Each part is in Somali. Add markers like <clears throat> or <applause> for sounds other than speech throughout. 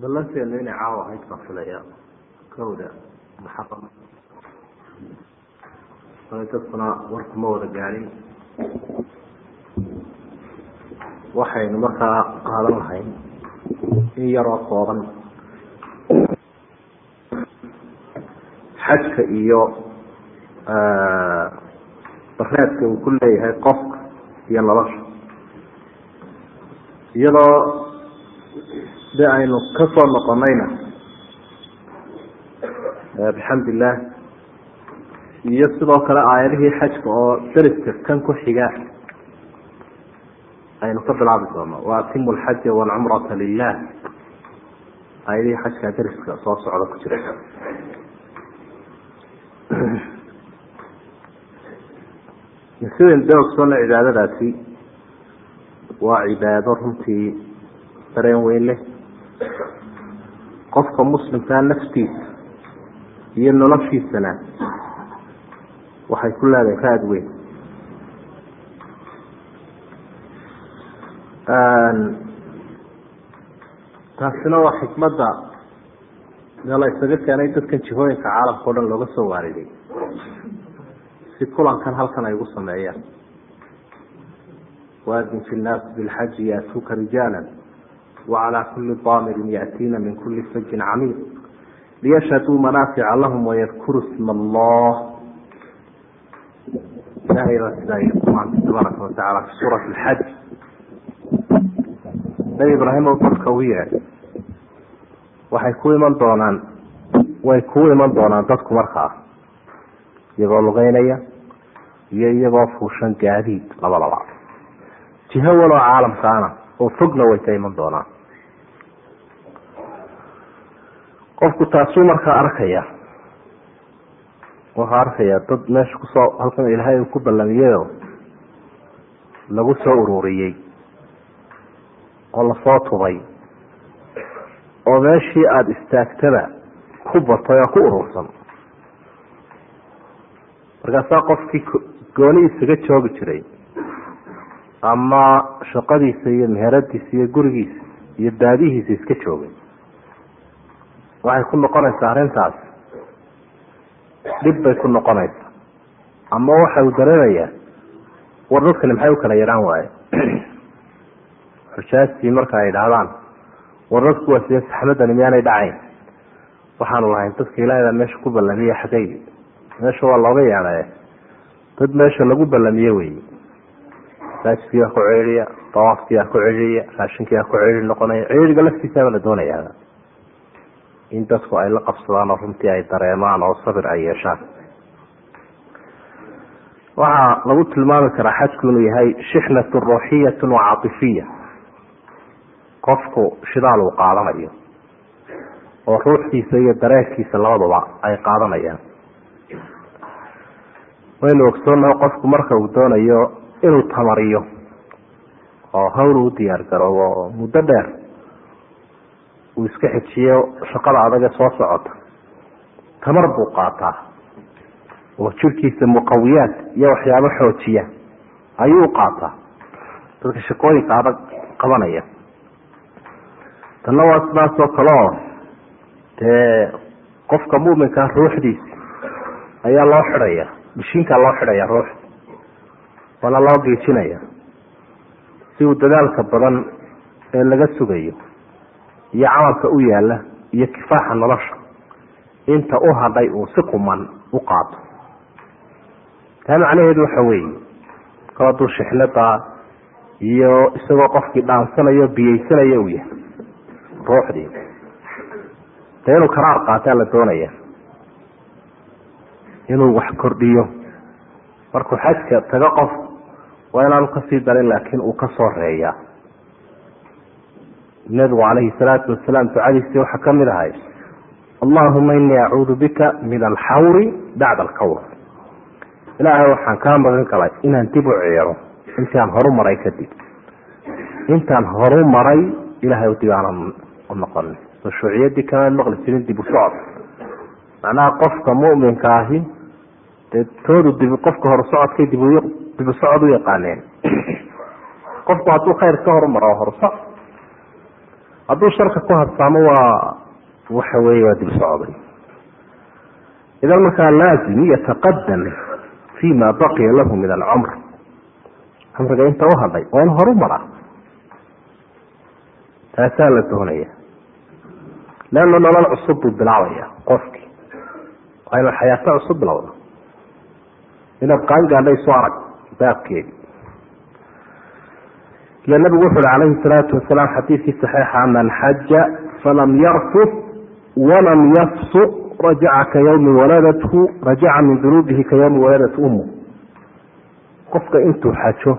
ballanteenu inay caawa ahayd baan filaya kowda muxaram dadkuna warkuma wada gaadhin waxaynu markaa qaadan lahayn in yaroo kooban xajka iyo bareedka uu ku leeyahay qofka iyo nolosha iyadoo de aynu ka soo noqonayna? Bixamdi illah iyo sidoo kale aayadihii xajka oo deriska kan ku xiga aynu ka bilaabi doono waatimu lxaja walcumrata lilah aayadihii xajka deriska soo socda ku jira. <clears throat> Sidaynu de ogsoona cibaadadaasi waa cibaado runtii dareen weyn leh qofka muslimkaa naftiisa iyo noloshiisana waxay ku leedahay raad weyn. Taasina waa xikmadda dee la isaga keenay dadkan jihooyinka caalamka o dhan looga soo waariday. Si kulankan halkan ay ugu sameeyaan. Waadin fi nnaasi bilxaji yaatuuka rijaala wacalaa kuli daamirin yaatiina min kuli fajin camiiq liyashhaduu manaafica lahum wayadkuru sma allah ilahay baa sidaa qur'aanka tabaaraka watacaala fi suurat alxaj nabi ibraahim o dadka u yeedhay waxay ku iman doonaan way ku iman doonaan dadku markaa iyagoo lugeynaya iyo iyagoo fuushan gaadiid labadaba jiho waloo caalamkaana oo fogna way ka iman doonaan. Qofku taasuu markaa arkaya wuxuu arkayaa dad meesha ku soo halkan ilaahay uu ku ballamiyeyoo lagu soo ururiyey oo la soo tubay oo meeshii aada istaagtada ku batay oo ku urursan. Markaasaa qofkii gooni isaga joogi jiray ama shaqadiisa iyo meheradiisa iyo gurigiisa iyo baadihiisa iska joogay waxay ku noqonaysaa arrintaas. Dhib bay ku noqonaysaa. Ama waxa uu dareemayaa war dadkani maxay u kala yaraan waaye. <clears throat> Xujaastii marka ay dhahdaan war dadku waa sidee saxmadani miyaanay dhacayn? Waxaanu lahayn dadka ilaahidaa meesha ku ballamiye xagay meesha waa looga yeedhaye dad meesha lagu ballamiye wey masaajidkiyaa ku ceeriya dawaafkiyaa ku ceriya raashinkiyaa ku ceri noqonaya ceeriga laftiisaaba la doonayaa in dadku ay la qabsadaan oo runtii ay dareemaan oo sabir ay yeeshaan. Waxaa lagu tilmaami karaa xajku yahay shixnatu ruuxiyatu wa caatifiya. Qofku shidaal uu qaadanayo oo ruuxdiisa iyo dareenkiisa labaduba ay qaadanayaan. Waynu ogsoonaha qofku marka uu doonayo inuu tamariyo oo hawl u diyaar garoobo oo muddo dheer uu iska xejiyo shaqada adag ee soo socota. Tamar buu qaataa. Oo jirkiisa muqawiyaad iyo waxyaabo xoojiya ayuu qaataa. Dadka shaqooyinka adag qabanaya. Tanna waa sidaasoo kale oo dee qofka muminkaa ruuxdiisa ayaa loo xidhaya mishiinkaa loo xidhaya ruuxda waana loo geejinaya si uu dadaalka badan ee laga sugayo iyo camalka u yaalla iyo kifaaxa nolosha inta u hadhay uu si quman u qaato. Taa macnaheedu waxa weeye kol hadduu shixnada iyo isagoo qofkii dhaansanayo biyeysanayo uu yahay ruuxdii. Dee inuu karaar qaataa la doonaya inuu wax kordhiyo. Markuu xajka tago qof waa inaanu ka sii darin laakiin uu ka soo reeyaa. Nabigu calayhi salaatu wasalaam ducadiisii waxaa ka mid ahay allahuma inii acuudu bika min alxawri bacda alkawr. Ilaahay waxaan kaa magan galay inaan dib u ceero intaan horu kadib. Intaan horu ilahay dib u noqonin. Mashuuciyadii kama maqli jirin dib u macnaha qofka muminka ahi dee toodu dib qofka hor socodkay dib dibu socod u yaqaaneen. Qofku hadduu khayr ka horumaro horsocod hadduu sharka ku habsaamo waa waxa weeye waa dib idan markaa laazim yataqadam fi ma baqiya lahu min alcumr cumriga inta u hadhay waa in taasaa la doonaya. Leanna nolol cusub buu bilaabaya qofkii waa inaad xayaato cusub bilowda inaad qaangaadha isu arag baabkeedi ila nabigu wuxu uhi calayhi salaatu wasalaam xadiidkii saxiixa man xaja falam yarfut walam yafsuq rajaca ka yawmi waladathu rajaca min dunuubihi ka yawmi waladat ummu. Qofka intuu xajo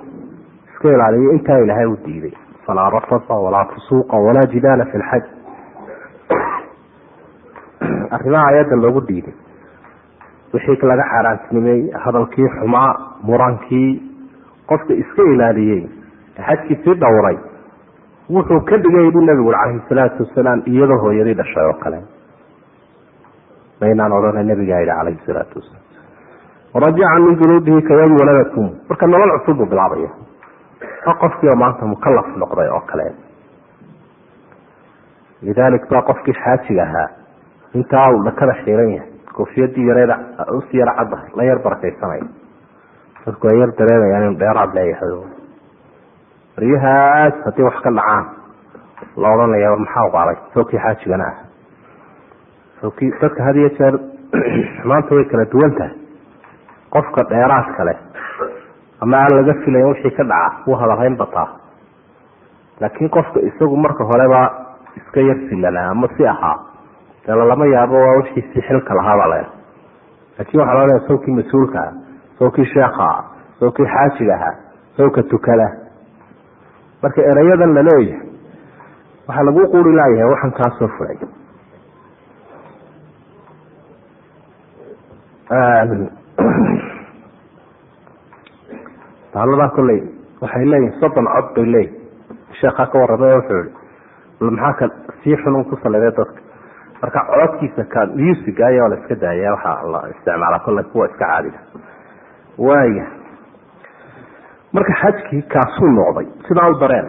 iska ilaaliyo intaa ilaahay u diiday. Falaa rafasa walaa fusuuqa walaa jidaala fi lxaj arrimaha ayadda loogu diiday wixii laga xaaraantinimeey hadalkii xumaa murankii qofka iska ilaaliyey xajkiisii dhowray wuxuu ka dhigay buu nabigu ui calayhi salaatu wasalaam iyadoo hooyadii dhashay oo kale. Maynaan odhana nabigaa yihi calayhi salaatu wasalaam. Rajaca min dunuubihi ka yawmi waladatum marka nolol cusub buu bilaabaya. A qofkiioo maanta mukalaf noqday oo kale. Lidalik baa qofkii xaajiga ahaa. Intaa uu dhakada xiiran yahay koofiyadii yareeda usi yar cadda la yar barakaysanaya dadku ay yar dareemayaan inuu dheeraad leeyahay baryahaas haddii wax ka dhacaan la odhanaya war maxaa uqaaday sawkii xaajigana ah. Sawkii dadka had iyo jeer <clears throat> maanta way kala duwan tahay. Qofka dheeraad kale ama aan laga filayn wixii ka dhaca wuu hadalhayn bataa. Laakiin qofka isagu marka horeba iska yar filanaa ama si ahaa dee lama yaabo waa wixiisii xilka lahaabaa la laakin waxaa loo leeya sawkii mas'uulka ah sawkii sheekha ah sawkii xaajiga ahaa sawka tukada. Marka erayadan la leeyahay waxaa lagu quri laayahay waxaan kaa soo fulay baaladaa kolley waxay leeyihiin soddon cod bay leeyihiin sheekhaa ka warramay wuxuu ihi maxaa ka sii xunun ku saliday dadka marka codadkiisa ka music aya la iska daaya waxaa la isticmaala kolley kuwa iska caadiga waaya marka xajkii kaasuu noqday sidaa u dareen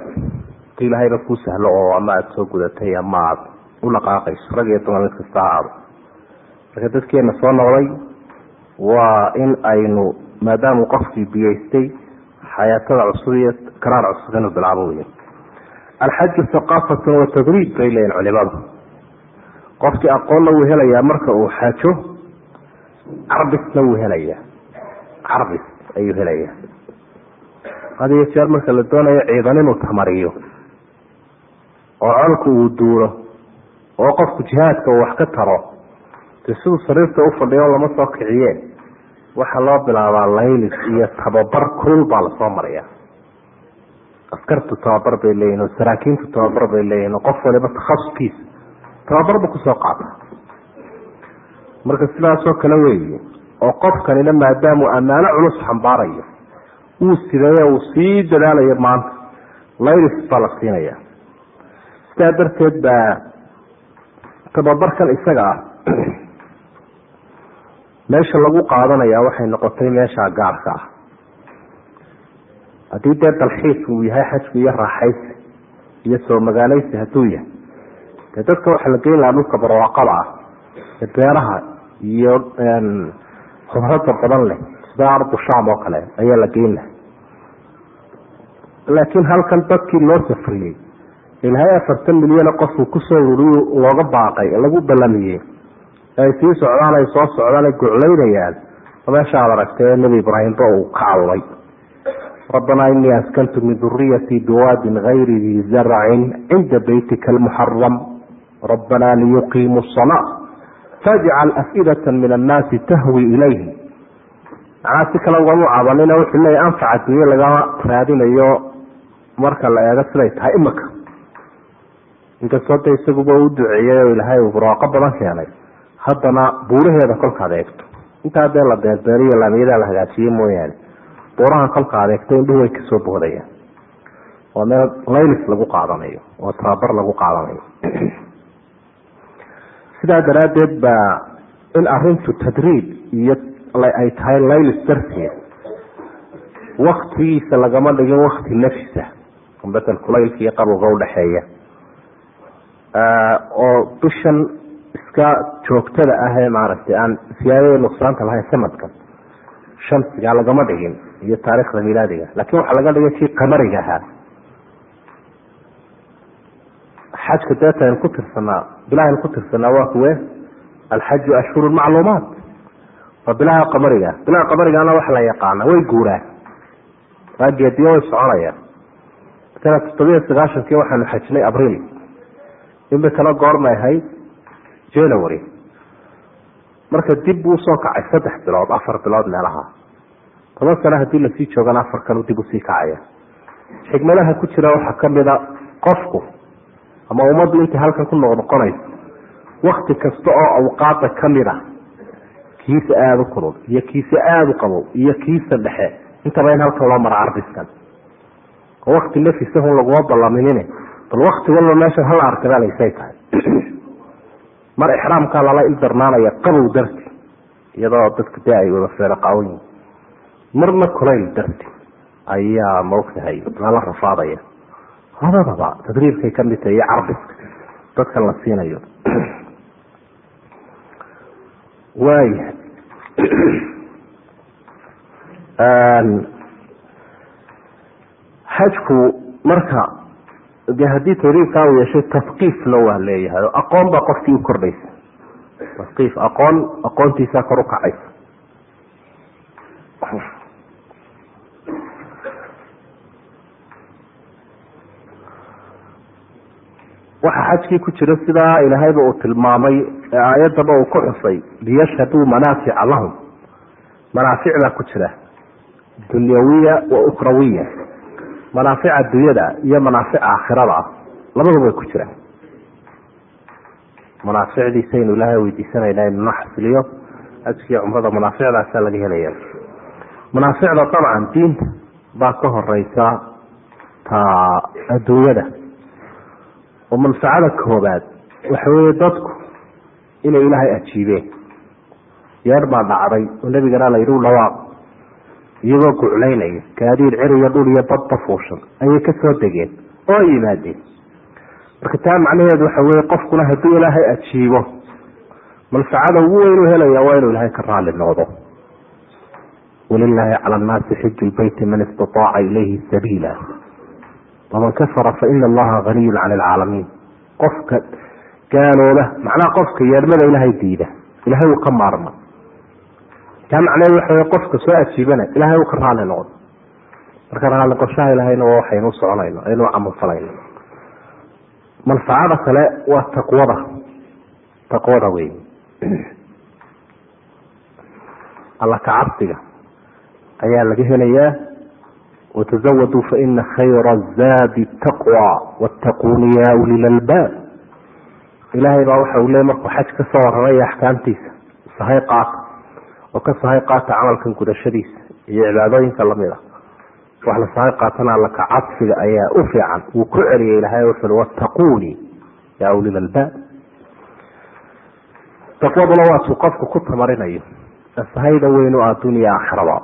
tu ilaahayba kuu sahlo oo ama aada soo gudatay ama aada u dhaqaaqayso rag iyo dumar mid kasta ahaado marka dadkeena soo noqday waa in aynu maadaamuu qofkii biyeystay xayaatada cusub iyo karaar cusub inuu bilaabo wey alxaju haqaafatun wa bay leeyihiin culimadu qofkii aqoonna wuu helayaa marka uu xajo carbisna wuu helayaa. Carbis ayuu helayaa. Had iyo jeer marka la doonayo ciidan inuu tamariyo oo colku uu duulo oo qofku jihaadka uu wax ka taro de siduu sariirta u fadhiyo lama soo kiciye waxaa loo bilaabaa laylis iyo tababar kulul baa la soo maraya askartu tababar bay leeyihiin oo saraakiintu tababar bay leeyihiin oo qof waliba takhasuskiisa tababarba ku soo qaata marka sidaasoo kale weeye oo qofkanina maadaamuu ammaano culus xambaarayo uu sideeyo uu sii dadaalayo maanta laylis baa la siinaya. Sidaa darteed baa tababarkan isaga ah <clears throat> meesha lagu qaadanaya waxay noqotay meesha gaarka ah. Haddii dee dalxiis uu yahay xajku iyo raaxaysi iyo soo magaaleysi hadduu yahay dee dadka waxaa la geyn lahaa dhulka barwaaqada ah ee beeraha iyo hubrada badan leh sida ardu sham oo kale ayaa la geyn laha laakiin halkan dadkii loo safriyey ilaahay afartan milyano qofku ku soo ururiy looga baaqay lagu ballamiyey ay sii socdaan ay soo socdaan ay guclaynayaan meesha aad nebi ibraahimba uu ka cawday rabbanaa inii askantu min duriyatii biwaadin gayri dii zarcin cinda beytika almuxaram rabbanaa liyuqiimuu salaa fajcal afidata min annaasi tahwi ilayhim macnaa si kale ugamu cabanina wuxuu leeyahy anfaca dunye lagama raadinayo marka la eego siday tahay imika inkastoo de isaguba u duceeyey oo ilaahay uu barwaaqo badan keenay haddana buuraheeda kolkaad eegto intaa dee la beerbeeriyo laamiyada la hagaajiyey mooyaane buurahan kolkaad eegto indhuhu way ka soo boodayaan waa meel laylis lagu qaadanayo oo tababar lagu qaadanayo sidaa daraaddeed baa in arintu tadriib iyo ay tahay laylis darteed. Waktigiisa lagama dhigin wakti nafisa betel kulaylka iyo qabowga udhaxeeya oo bishan iska joogtada ah ee maaragtay aan siyaadada nuqsaanta lahayn sanadkan shamsiga lagama dhigin iyo taariikhda milaadiga. Laakiin waxaa laga dhigay kii qamariga ahaa xajka deeta aynu ku tirsanaa bilaha aynu ku tirsanaa waa kuwe alxaju ashhuru macluumaat. Waa bilaha qamariga. Bilaha qamarigana waxa la yaqaana way guuraan. Waa geediyo way soconayaan. Sana toddobiya sagaashankii waxaanu xajnay abriil. Imikana goormay ahayd january. Marka dib buu u soo kacay saddex bilood afar bilood meelaha. Toban sano haddii la sii joogana afarkanu dib u sii kacaya. Xikmadaha ku jira waxaa kamida qofku ama ummaddu intay halkan ku noqnoqonayso wakti kasta oo awqaada ka mid a kiisa aada u kulul iyo kiisa aada u qabow iyo kiisa dhexe intaba in halkan loo mara carbiskan oo wakti nafisahun laguma ballaminine bal wakti walba meeshan hala arkadaalaysay tahay. <clears throat> Mar ixraamkaa lala ildarnaanaya qabow darti iyadoo dadku dee ay wada feero qaawan yihiin marna kulayl darti ayaa maogtahay lala rafaadaya labadaba tadriibkay ka mid tahay iyo carbiska dadkan la siinayo. Waaya xajku marka de haddii tadriibkaa uu yeeshay taskiifna waa leeyahay. Oo aqoon baa qofkii u kordhaysa. Taskiif aqoon aqoontiisaa kor u waxa xajkii ku jira sidaa ilaahayba uu tilmaamay ee aayaddaba uu ku xusay liyashhaduu manaafica lahum. Manaafic baa ku jira. Dunyawiya wa ukhrawiya manaafica dunyada iyo manaafica aakhirada labaduba way ku jiraan manaaficdiisaynu ilaahay weydiisanayna inuna xasiliyo xajkiiyo cumrada manaaficdaasaa laga helaya manaaficda dabcan diinta baa ka horeysa ta adduunyada oo manfacada koobaad waxa weeye dadku inay ilaahay ajiibeen. Yeer baa dhacday oo nebigana la yidhi u dhawaaq. Iyagoo guclaynaya gaadiid cir iyo dhul iyo badba fuushan ayay ka degeen oo ay yimaadeen. Marka taa macnaheedu waxa weye qofkuna hadduu ilaahay ajiibo manfacada ugu weyn u helaya waa inuu ilaahay ka raali noqdo. Walilaahi cala annaasi xiju lbeyti man istataaca ilayhi sabiila waman kafara faina allaha haniyun cani alcaalamiin qofka gaalooba macnaha qofka yeedhmada ilaahay diida ilahay uu ka maarma taa macnaheedu waxa qofka soo ajiibana ilahay uu ka raali noqdo marka raali noqoshaha ilahayna waa waxaynu soconayno aynu camalfalayno manfacada kale waa taqwada taqwada wey alla ka ayaa laga helayaa watazawaduu faina khayra zaadi taqwa wattaquuni ya uli lalbaab ilaahay baa waxa uu leey markuu xaj ka soo waramaya axkaamtiisa sahay qaata oo ka sahay qaata camalkan gudashadiisa iyo cibaadooyinka la mid a wax la sahay qaatana alla ka cabsiga ayaa u fiican wuu ku celiyay ilahay wuxuui wattaquuni ya uli lalbaab taqwaduna waatuu qofku ku tamarinayo sahayda weyn u adduuniya aakhiraba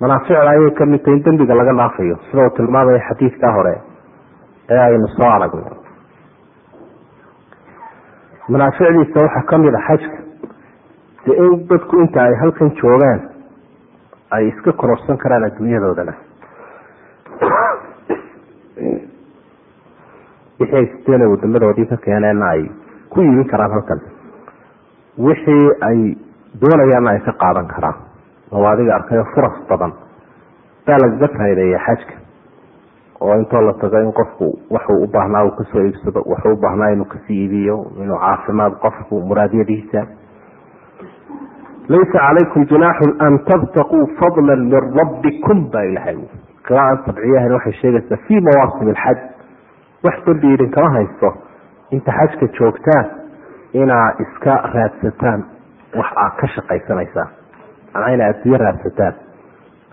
manaaficda ayay ka mid tahay in dembiga laga dhaafayo sida uu tilmaamaya xadiidkaa hore ee aynu soo aragnay manaaficdiisa waxaa ka mid a xajka de in dadku inta ay halkan joogaan ay iska kororsan karaan adduunyadoodana. Wixii ay wadamadoodii ka keeneenna ay ku iibin karaan halkan. Wixii ay doonayaanna ay ka qaadan karaan oo adiga arkayo furas badan. Baa lagaga faa'ideeya xajka. Oo intoo la tago in qofku waxuu u baahnaa uu ka soo iibsado waxuu u inuu ka sii iibiyo inuu caafimaad qofku muraadyadiisa laysa calaykum junaaxun an tabtaquu fadla min rabbikum baa ilahay qiraan tabciyahan waxay sheegaysaa fii mawaasim alxaj. Wax dambi idinkama haysto. Inta xajka joogtaan inaa iska raadsataan wax aad ka shaqaysanaysaan manaa ina adduunyo raadsataan.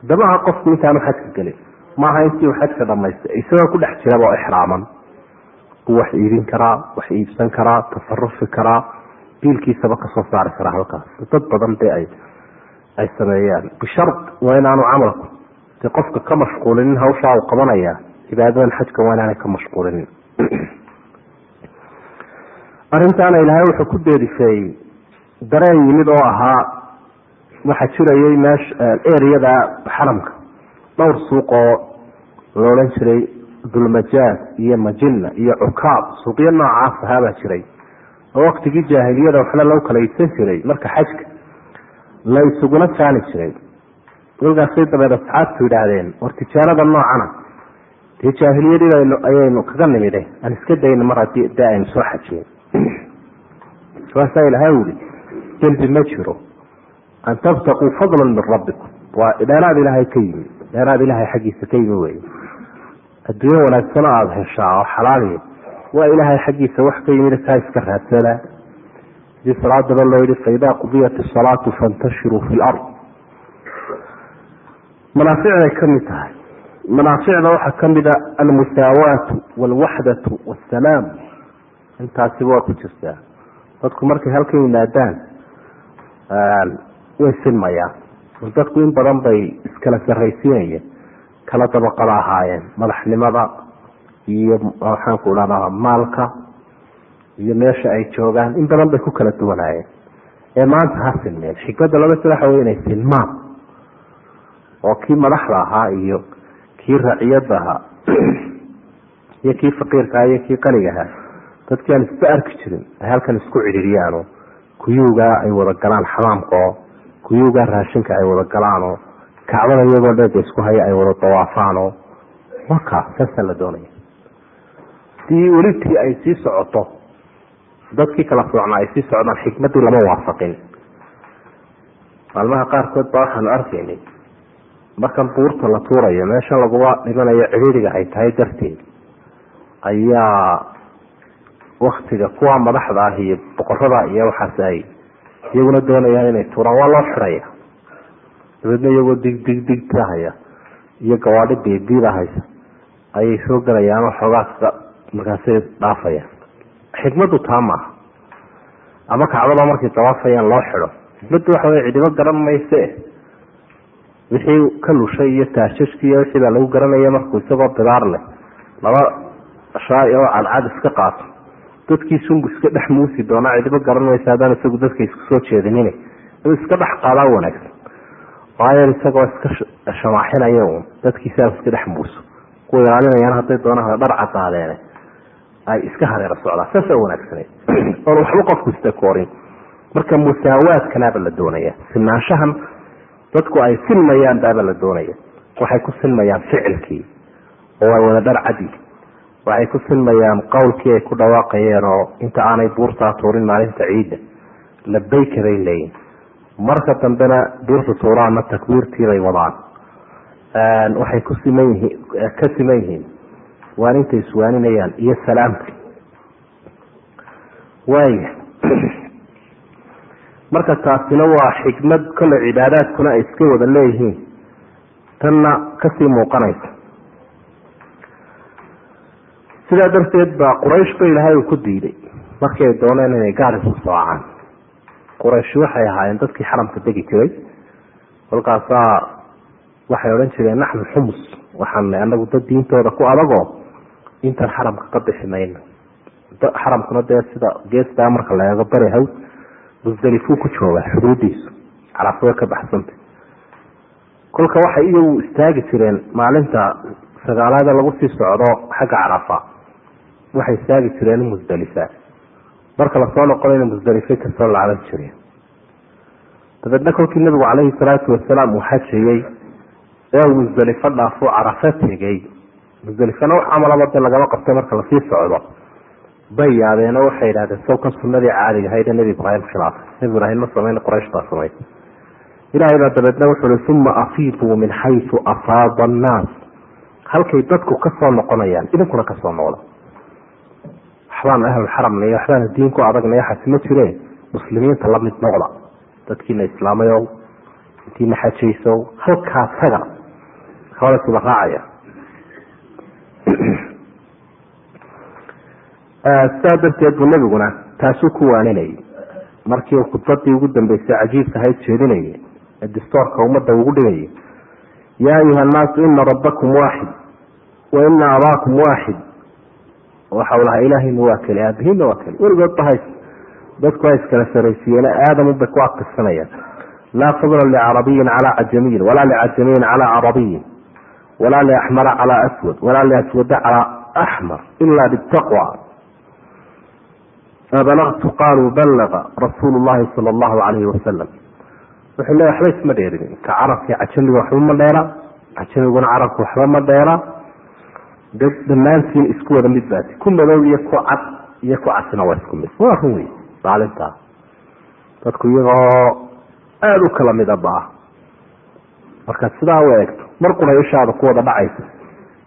Haddamaha qofku intaanu xajka gelin maaha intii uu xajka dhamaystay isagoo ku dhex jiraba oo ixraaman. Buu wax iibin karaa wax iibsan karaa tasarufi karaa biilkiisaba ka soo saari karaa halkaas. Dad badan dee ay ay sameeyaan. Bishard waa inaanu camalku de qofka ka mashquulinin hawshaa uu qabanaya cibaadadan xajka waa inaanay ka mashquulinin. <clears throat> Arrintaana ilaahay wuxuu ku deerifeeyey dareen yimid oo ahaa waxaa jirayay ereyada xaramka. Dhowr suuq oo la odhan jiray dulmajaaz iyo majina iyo cukaab suuqyo noocaas ahaabaa jiray. Oo waktigii jaahiliyada waxna lagu kala iibsan jiray marka xajka la isuguna jaani jiray. Kolkaasay dabeed asxaabtu yidhaahdeen war tijaarada noocana dee jaahiliyadii ayaynu kaga nimide aan iska dayno mar haddii aynu soo xajiyen waasaa <clears throat> ilahay uli dembi ma jiro an tabtaquu fadla min rabbikum waa dheeraad ilaahay ka yimi dheeraad ilaahay xaggiisa ka yimi wey adduunyo wanaagsanoo aada heshaa oo xalaaliya waa ilaahay xaggiisa wax ka yimid kaa iska raadsada haddii salaadaba loo yihi faidaa qudiyat isalaatu fantashiruu fi lard manaaficday ka mid tahay manaaficda waxaa kamida almusaawaatu walwaxdatu wasalaam intaasiba waa ku jirtaa dadku markay halkan yimaadaan way sinmayaan. Dadku in badan bay iskala sarraysiinayeen kala dabaqada ahaayeen madaxnimada iyo waxaanku idhahdaa maalka iyo meesha ay joogaan in badan bay ku kala duwanaayeen. Ee maanta ha sinmeen xikmadda laba sida waxa wey inay sinmaan. Oo kii madaxda ahaa iyo kii raciyadda <clears throat> ahaa iyo kii faqiirka iyo kii qaniga ahaa. Dadkii aan isba arki jirin ay halkan isku cidhiriyaanoo kuyuugaa ay wada galaan xamaamka oo kuyuugaa raashinka ay wada galaanoo kacbada iyagoo dheega isku haya ay wada dawaafaanoo waka saasaa la doonaya. Hadii welitii ay sii socoto dadkii kala soocnaa ay sii socdaan xikmaddii lama waafaqin. Maalmaha qaarkood baa waxaanu arkaynay markan buurta la tuurayo meesha laguma dhimanayo cidhiiriga ay tahay darteed ayaa waktiga kuwa madaxda ah iyo boqorada iyo waxaas ay iyaguna doonayaan inay tuuraan. Waa loo xidhaya dabeedna iyagoo dig dig digtahaya iyo gawaadhi haysa ayay soo gelayaan oo xoogaa markaasay dhaafayaan. Xikmaddu taa maaha. Ama kacbada markay dawaafayaan loo xidho. Xikmaddu waxa wey cidibo garan mayse. Wixii ka lushay iyo taashashkii iyo wixii baa lagu garanaya markuu isagoo bidaar leh. Laba shaay oo cadcad iska qaato dadkiisunbu iska dhex muusi doonaa cidibo garan maysa haddaan isagu dadka isku soo jeedinin iska dhex qaadaa wanaagsan. Waayo isagoo iska shamaaxinaya un dadkiisaa iska dhex muuso. Kuwa ilaalinayaan hadday doonaan dhar cadaadeene ay iska hareero socdaan saasa wanaagsaneed <clears throat> oon waxba qofku istakoorin marka musaawaadkanaaba la doonaya. Sinaanshahan dadku ay sinmayaan baaba la doonaya. Waxay ku sinmayaan ficilkii oo ay wada dhar cadi waxay ku sinmayaan qowlkii ay ku dhawaaqayeen oo inta aanay buurtaa tuurin maalinta ciidda labayka bay leeyihiin marka dambena buurta tuuraana takbiirtiibay wadaan. Waxay ku siman yihiin ka siman yihiin. Waaninta iswaaninayaan iyo salaamka waaya <clears throat> marka taasina waa xikmad kolle cibaadaadkuna ay iska wada leeyihiin. Tanna ka sii muuqanaysa sidaa darteed baa quraysh ba ilaahay uu ku diiday. Markii ay dooneen inay gaar isu soocaan quraysh waxay ahaayeen dadkii xaramka degi jiray. Kolkaasaa waxay odhan jireen naxnu xumus waxaana anagu dad diintooda ku adagoo intan xaramka ka bixi mayno xaramkuna dee sida geestaa marka la eego bari hawd musdalifuu ku joogaa xuduudiisu carafo way ka baxsanta kolka waxay iyagu istaagi jireen maalinta sagaalaada lagu sii socdo xagga carafa waxay istaagi jireen musdalifa marka la soo noqonayna musdalife ka soo laaban jireen. Dabeedna kolkii nabigu caleyhi salaatu wasalaam uu xajayey ee uu musdalifo dhaafo carafa tegey musdalifana wax camalaba de lagama qabtay marka la sii socdo. Bay yaabeen oo waxay yidhahdeen sawkan sunadii caadiga ahayd ee nebi ibraahim khilaafay nebi ibraahim ma samayn quraysh baa samay ilaahay baa dabeedna wuxuu hi uma afiiduu min xaysu afaada annaas. Halkay dadku ka soo noqonayaan idinkuna ka soo noqda waxbaan ahlulxaramna iyo waxbaan diin ku adagna waxaasi ma jireen. Muslimiinta la mid noqda. Dadkiina islaamayow intiina xajaysow halkaa taga hawlasuba raacaya. <clears throat> Sidaa darteed buu nebiguna taasuu ku waaninayay markii uu khudbadii ugu dambeysay cajiibka ahayd jeedinayay ee distoorka ummadda ugu dhigayay yaa ayuha annaasu ina rabbakum waaxid wa ina abaakum waaxid waxau lahaa ilaahayna waa keli aabihiinna waa keli. Weligood bahays dadku waa iskala saraysiiyeen aadamunbay ku adkirsanayaan laa fadla licarabiyin calaa cajamiyin walaa licajamiyin calaa carabiyin walaa liaxmara calaa aswad walaa liaswada calaa axmar ila bitaqwa. Abalagtu qaaluu ballaga rasuulu llahi sala allahu calayhi wasalam wuxuu leeya waxba isma dheerin ka carabkii cajamiga waxba ma dheera cajamiguna carabka waxba ma dheera dhammaantiin isku wada mid baati ku madow iyo ku cad iyo ku casina waa isku mid waa run wey maalintaa dadku iyagoo aada u kala midaba ah marka sidaa u eegto mar qura ishaada ku wada dhacaysa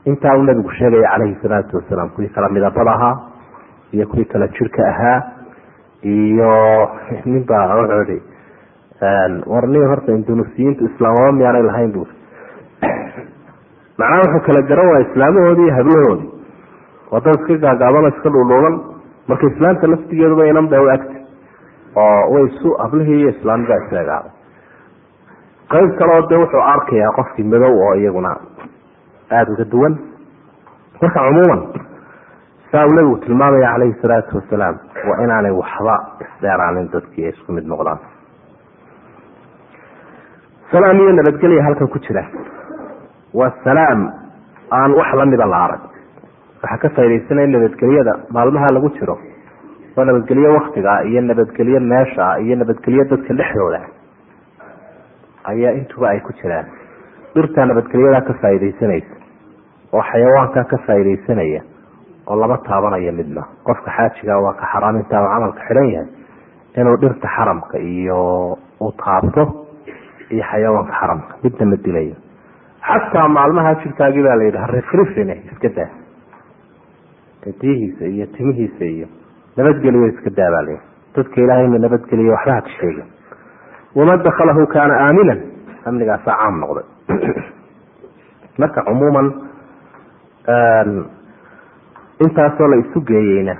intaa uu nabigu sheegaya calayhi salaatu wasalaam kuwii kala midabada ahaa iyo kuwii kala jirka ahaa iyo nin baa wuxuu ihi war nin horta indunusiyiintu islaamaba miyaanay lahayn bu macnaha wuxuu kala garan waaya islaamahoodii hablahoodii. Waa dad iska gaagaabano iska dhuluulan marka islaamta laftigeeduba inan ba u agta oo way hablihii iyo islaamigaa isleegaaday qayb kaleo de wuxuu arkayaa qofkii madow oo iyaguna aada uga duwan. Marka cumuuman saa uu nabigu tilmaamaya calayhi salaatu wasalaam waa inaanay waxba isdheeraanin dadkii ay isku mid noqdaan. Salaam iyo nabadgelya halkan ku jira waa salaam aan wax lamida la arag. Waxaa ka faa'idaysanaya nabadgelyada maalmaha lagu jiro. Waa nabadgelyo waktiga iyo nabadgelyo meesha iyo nabadgelyo dadka dhexdooda. Ayaa intuba ay ku jiraan. Dhirtaa nabadgelyadaa ka faaidaysanaysa oo xayawaankaa ka faaidaysanaya oo lama taabanaya midna. Qofka xaajiga waa ka xaraam intaa uu camalka xidhan yahay. Inuu dhirta xaramka iyo uu taabto iyo xayawaanka xaramka. Midna ma dilayo xataa maalmaha jirkaagii baa la yidhi harifrifine iska daa. Diyihiisa iyo timihiisa iyo nabadgeliyo iska daa baa layihi dadka ilaahayna nabadgeliyo waxba haka sheega waman dakhalahu kaana aaminan? Amnigaasaa caam noqday. <clears throat> Marka cumuuman intaasoo la isu geeyeyna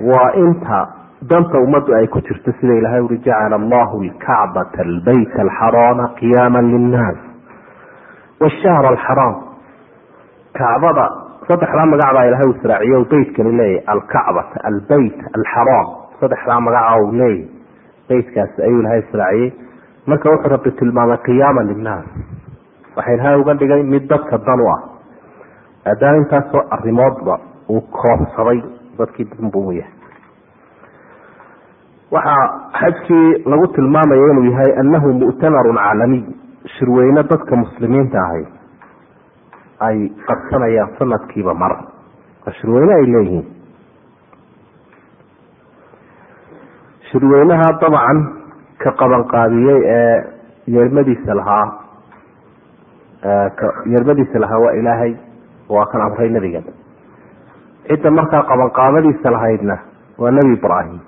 waa inta danta ummaddu ay ku jirto sida ilahay uri jacala allahu lkacbata albayt alxaraama qiyaama linnaas washahra alxaraam kacbada saddexdaa magac baa ilahay uu israaciye beytkani leeyahy alkacbata albeyt alxaraam saddexdaa magaca uu leeyahy beytkaasi ayuu ilahay israaciyey marka wuxuu rabbi tilmaamay qiyaama linnaas waxa ilahay uga dhigay mid dadka dan u ah maadaama intaasoo arimoodba uu koobsaday dadkii danbu u yahay waxaa xajkii lagu tilmaamaya inuu yahay anahu mu'tamarun caalamiy shirweyne dadka muslimiinta ahay ay qabsanayaan sanadkiiba mar. Waa shirweyne ay leeyihiin. Shirweynaha dabcan ka qabanqaabiyey ee yeermadiisa lahaa yeermadiisa lahaa waa ilaahay waa kan amray nebigan cidda markaa qabanqaabadiisa lahaydna waa nebi ibraahim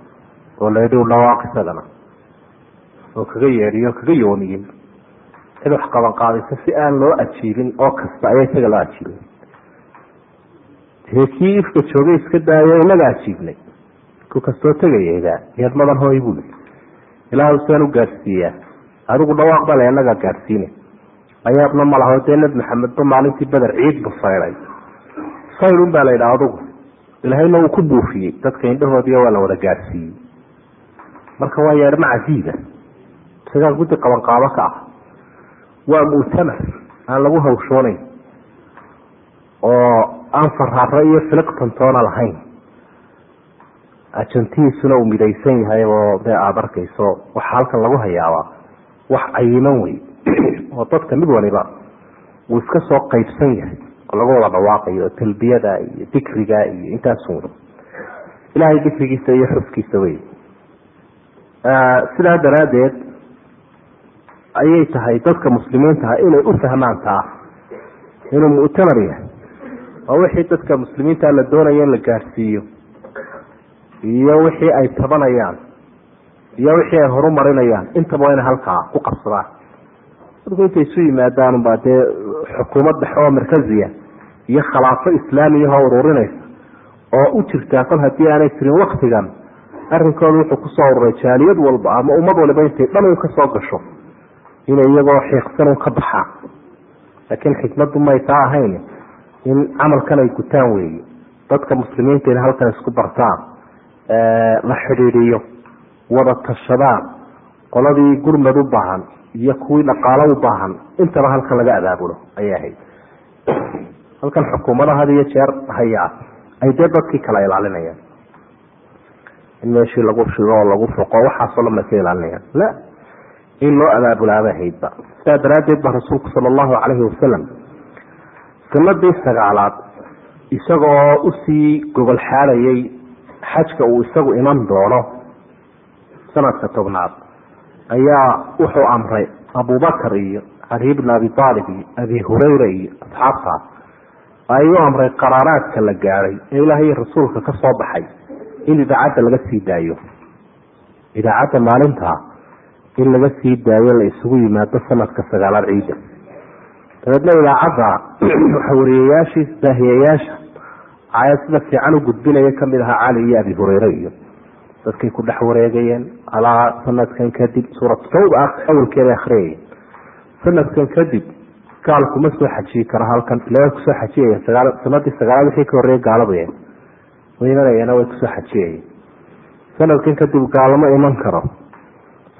oo la yidhi oo kaga yeedhiyo kaga yooniyin cid wax qabanqaadaysa si aan loo ajiibin oo kasta ayaa isaga loo ajiibay dee kii ifka joogay iska daayo inaga ajiibnay. Ku kastoo tegayayda yeedmadan hooy buli ilaah saan u gaadhsiiyaa adigu dhawaaq bale inaga gaadhsiine ayaabna malaho dee nebi maxamedba maalintii beder ciid bu sayday saydun baa la yidhaha adugu. Ilaahayna uu ku buufiyey. Dadka indhahoodiiya waa la wada gaadhsiiyey marka waa yeedhma casiiba. Isagaa guddi qabanqaabo ka ah waa mu'tamar aan lagu hawshoonayn. Oo aan faraaro iyo filiqtantoona lahayn. Ajantihiisuna uu midaysan yahay oo dee aada arkayso waxaa halkan lagu hayaabaa wax cayiman wey <clears throat> oo dadka mid waliba uu iska soo qaybsan yahay oo laga wada dhawaaqayo talbiyada iyo dikriga iyo intaasun ilaahay dikrigiisa iyo xuskiisa wey sidaa daraaddeed ayay tahay dadka muslimiintaha inay u fahmaan taa inuu mu'tamar yahay. Oo wixii dadka muslimiinta la doonaya in la gaadhsiiyo iyo wixii ay tabanayaan iyo wixii ay horumarinayaan. Intaba waa inay halkaa ku qabsadaan. Dadku intay isu yimaadaan baa dee xukuumad dhexe oo markaziya iyo khilaafo islaamiyahoo ururinaysa oo u jirtaa kol haddii aanay jirin waktigan arrinkooda wuxuu ku soo ururay jaaliyad walba ama ummad waliba intay dhan un ka soo gasho inay iyagoo xiiqsan un ka baxaan laakiin xikmaddu may taa ahayn in camalkan ay gutaan weeye. Dadka muslimiinta ina halkan isku bartaan la xidhiidhiyo wada tashadaan qoladii gurmad u baahan iyo kuwii dhaqaalo u baahan intaba halkan laga abaabulo ayay ahayd. Halkan xukuumada had iyo jeer hayaa. Ay dee dadkii kala ilaalinayaan. In meeshii lagu shigo oo lagu foqo waxaasoo dhan bay ka ilaalinayaan. La in loo abaabulaaba haydba sidaa daraaddeed ba rasuulku sala allahu calayhi wasalam sanadii sagaalaad isagoo u sii gogol xaadayay xajka uu isagu iman doono sanadka tobnaad ayaa wuxuu amray abubakar iyo cali bn abi aalib iyo abi hurayra iyo asxaabta ayuu amray qaraaraadka la gaadhay ee ilaahay rasuulka ka soo baxay in idaacadda laga sii daayo. Idaacadda maalintaa in laga sii daayo la isugu yimaado sanadka sagaalaad ciida dabeedna idaacadda waxawariyayaashii daahiyayaasha ayaa sida fiican u gudbinaya ka mid ahaa cali iyo abi hureyre iyo dadkay ku dhex wareegayeen alaa sanadkan kadib suurat tawba awalkeeda akriyayeen sanadkan kadib gaalku ma soo xajiyi karo halkan ila way ku soo xajiyayeen sanadii sagaalaad wixii ka horreeyay gaalabaya weymanayana way ku soo xajiyayeen sanadkan kadib gaalama iman karo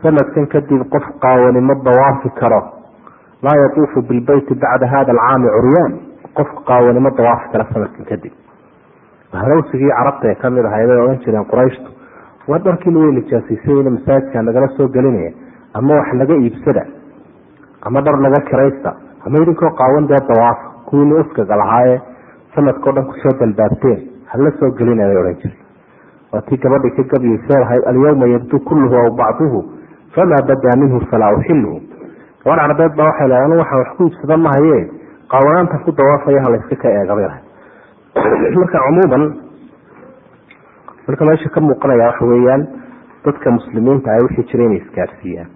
sanadkan kadib qof qaawani ma dawaafi karo. Laa yatuufu bilbeyti bacda hada alcaami curyaan. Qof qaawani ma dawaafi karo sanadkan kadib. Halowsigii carabta ee ka mid ahayd bay odhan jireen qurayshtu waa dharkiina way nijaasiisayna masaajidka nagala soo gelinaya ama wax naga iibsada? Ama dhar naga kiraysta? Ama idinkoo qaawan dee dawaafa kuwiini uskaga lahaayee sanadkao dhan ku soo dalbaabteen hala soo gelinaya bay odhan waa tii gabadhii ka gabyaysa lahayd alyawma yabdu kulluhu aw bacduhu famaa badaa minhu falaa uxilhu gabadh carbeed baa waxay anu waxaan wax ku iibsada mahaye qaawanaantan ku dawaafaya halayska ka eega bay lahay marka cumuuman marka meesha ka muuqanaya waxa weeyaan dadka muslimiinta ah wixii jira inay isgaarsiiyaan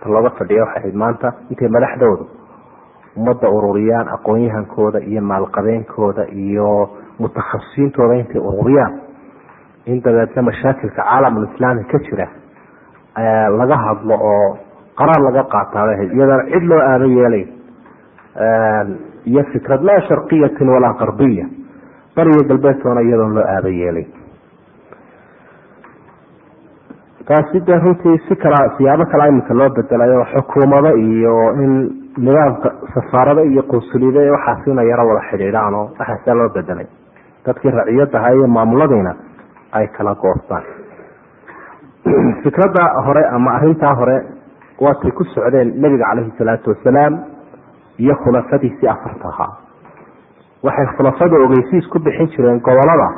ta looga fadhiya waxay ahayd maanta intay madaxdoodu ummadda ururiyaan aqoon-yahankooda iyo maalqabeenkooda iyo mutakhasisiintooda intay ururiyaan in dabeedna mashaakilka caalamulislaami ka jira laga hadlo oo qaraar laga qaataabay ahayd iyadana cid loo aado yeelay iyo fikrad laa sharqiyatin walaa qarbiya bariyo galbeedtoona iyadoon loo aado yeelay. Taasi dee runtii si kala siyaabo kala iminka loo bedelayo xukuumado iyo in nidaamka safaarado iyo qunsuliyada ee waxaasina yaro wada xidhiidhaan oo waxaasaa loo bedelay dadkii raciyadaha iyo maamuladiina ay kala goostaan <clears throat> fikradda hore ama arintaa hore waatay ku socdeen nebiga caleyhi salaatu wasalaam iyo khulafadiisii afarta ahaa. Waxay khulafada ogeysiis ku bixin jireen gobollada.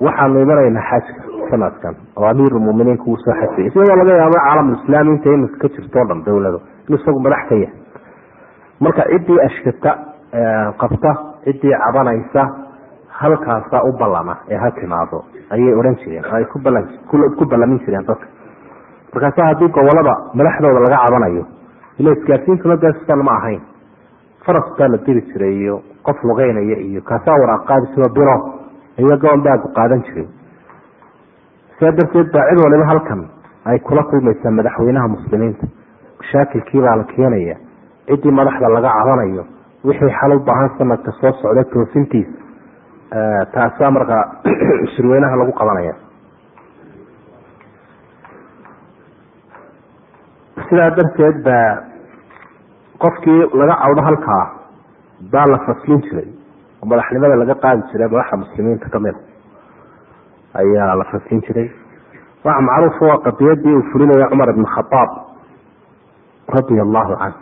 Waxaanu imanaynaa xajka sanadkan oo amiirulmuminiinka uu soo xajiyay sidoo laga yaabo caalamulislaami inta imika ka jirto o dhan dowlado inuu isagu madax ka yahay. Marka ciddii ashkata qabta ciddii cabanaysa halkaasa u ballama ee ha timaado. Ayay odhan jireen oo ay ku ballamin jireen dadka. Markaasa haddii gobollada madaxdooda laga cabanayo ila isgaarsiintuna dee sidan ma ahayn. Faras baa la diri jiray iyo qof lugeynaya iyo kaasaa waraaq qaadi jiro biro. Iyo goon baagu qaadan jiray. Sidaa darteed baa cid waliba halkan ay kula kulmaysaa madaxweynaha muslimiinta. Mashaakilkiibaa la keenaya ciddii madaxda laga cabanayo wixii xal u baahan sanadka soo socda toosintiisa taasaa markaa <clears throat> shirweynaha lagu qabanaya. Sidaa darteed baa qofkii laga cawdo halkaa baa la faslin jiray madaxnimada laga qaadi jiray madaxa muslimiinta kamida ayaa la faslin jiray. Waxa macruuf waa qadiyadii uu fulinaya cumar ibn khadaab radia allahu canh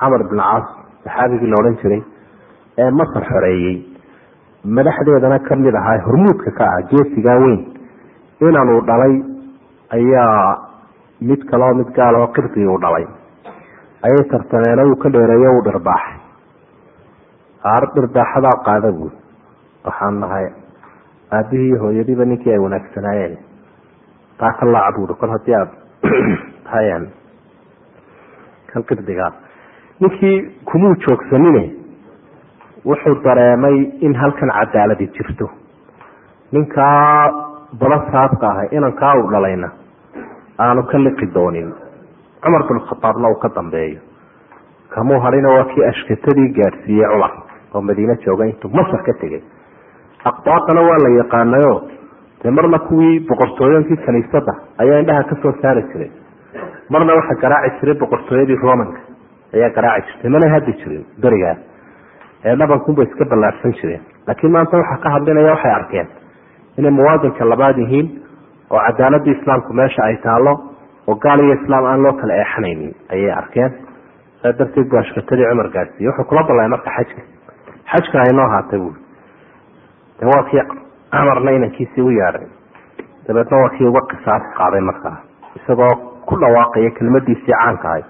camar ibn caas saxaabigii la odhan jiray ee masar xoreeyey madaxdeedana ka mid ahaa hormuudka ka ah geesigaa weyn. Inanuu dhalay ayaa mid kaleo mid gaal oo qirdigii u dhalay. Ayay tartameeno uu ka dheereeyo uu dhirbaaxay aar dhirbaaxadaa qaada guud. Waxaan nahay aabihii hooyadiiba ninkii ay wanaagsanaayeen. Taa ka laaca buuri kol haddii aada <clears throat> tahayan kan qirdigaa ninkii kumuu joogsanine wuxuu dareemay in halkan cadaaladi jirto. Ninkaa bada saabka ahay inankaa uu dhalayna aanu ka liqi doonin. Cumar bin khadaabna uu ka dambeeyo. Kamuu hadhina waa kii ashkatadii gaadhsiiyey cumar oo madiine jooga intuu masar ka tegay. Aqbaaqana waa la yaqaanayo dee marna kuwii boqortooyankii kaniisada ayaa indhaha ka soo saari jiray. Marna waxaa garaaci jiray boqortooyadii romanka ayaa garaaci jirtay mana haddi jirin berigaa ee dhabankunbay iska ballaarsan jireen. Laakiin maanta waxaa ka hadlinaya waxay arkeen inay muwaadinka labaad yihiin oo cadaaladii islaamku meesha ay taalo oo gaal iyo islaam aan loo kala eexanaynin ayay arkeen. Saa darteed bu ashkatadii cumar gaadsiiye wuxuu kula balay marka xajka. Xajka haynoo haatay buui de waa kii camarna inankiisii u yeadhay dabeedna waa kii uga qisaas qaaday markaa. Isagoo ku dhawaaqaya kelmadiisii caanka ahay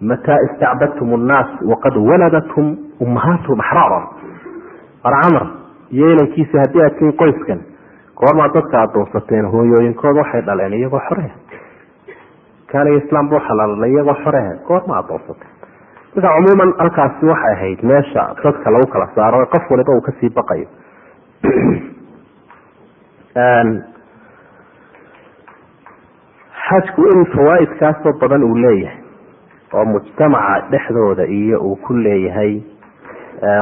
mataa istacbadtum nnaas waqad waladatum ummahaatuhum axraaran war camar iyo inankiisi haddii aad tiin qoyskan goormaa dadka adoonsateen hooyooyinkooda waxay dhaleen iyagoo xore kaaliga islaam buu xalaalnay iyagoo xore goorma adoonsateen marka cumuuman halkaasi waxay ahayd meesha dadka lagu kala saaro qof waliba uu ka sii baqayo xajku in fawaaidkaasoo badan uu leeyahay oo mujtamaca dhexdooda iyo uu ku leeyahay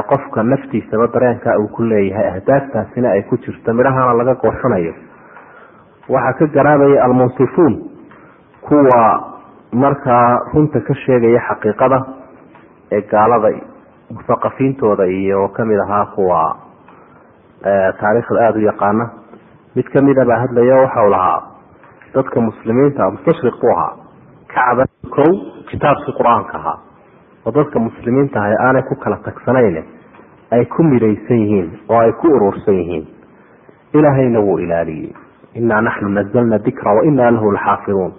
qofka naftiisaba dareenka uu ku leeyahay ahdaaftaasina ay ku jirto midhahana laga goosanayo. Waxaa ka garaabaya almunsifuun kuwa markaa runta ka sheegaya xaqiiqada ee gaalada musaqafiintooda iyo ka mid ahaa kuwa taariikhda aada u yaqaana. Mid kamida baa hadlaya waxau lahaa dadka muslimiinta mustashriq buu ahaa kacba kow kitaabkii qur'aanka ahaa oo dadka muslimiinta ahay aanay ku kala tagsanayn ay ku midaysan yihiin oo ay ku urursan yihiin. Ilaahayna wuu ilaaliyey. Inaa naxnu nazalna dikra wa lahu laxaafiduun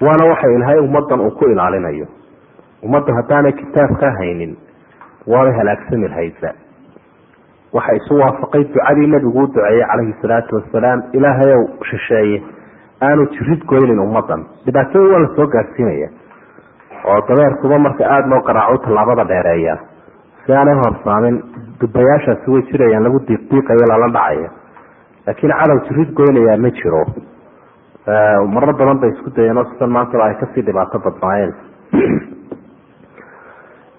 waana waxa ilaahay ummadan uu ku ilaalinayo. Ummadda haddaanay kitaabka haynin waabay halaagsami lahaydba waxa isu waafaqay ducadii nabigu u duceeyey calayhi salaatu wasalaam ilaahayow shisheeye aanu jirid goynin ummadan dhibaatada waa la soo gaadsiinaya oo dabeerkuba marka aada loo garaaco tallaabada dheereeya. Si aanay horsaamin dubayaashaasi way jirayaan lagu diiqdiiqayo lala dhacayo. Laakiin cadow jirid goynayaa ma jiro. Marar badan bay isku dayeen oo sidan maantaba ay ka sii dhibaato badnaayeen.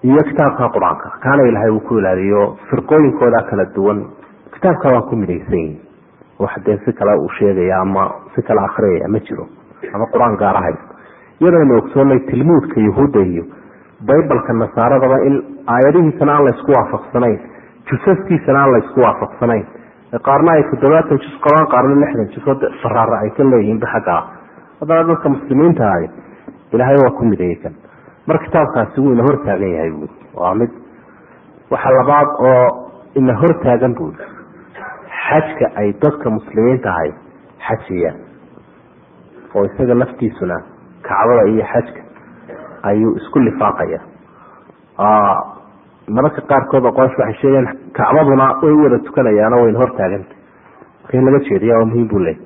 Iyo kitaabka qur'aanka kaana ilaahay uu ku ilaaliyo firqooyinkooda kala duwan. Kitaabka waa ku midaysan yihiin wax dee si kale uu sheegaya ama si kale akriyaya ma jiro ama qur'aan gaar iyadaynu ogsoonay tilmuudka yahuudda iyo baybalka nasaaradaba in aayadihiisana aan laysku waafaqsanayn jusaskiisana aan laysku waafaqsanayn. Qaarna ay toddobaatan jus qabaan qaarna lixdan jus. Oo faraara ay ka leeyihiinba xaggaa haddana dadka muslimiinta ahay ilaahay waa ku mideeyey kan mar kitaabkaasi wuu ina hortaagan yahay buui waa mid waxa labaad oo ina hortaagan buui xajka ay dadka muslimiinta ahay xajiyaan. Oo isaga laftiisuna kacbada iyo xajka ayuu isku lifaaqaya. Mararka qaarkood aqoonsh waxay sheegeen kacbaduna way wada tukanayaano wayna hortaaganta in laga jeediya waa muhiim buu leey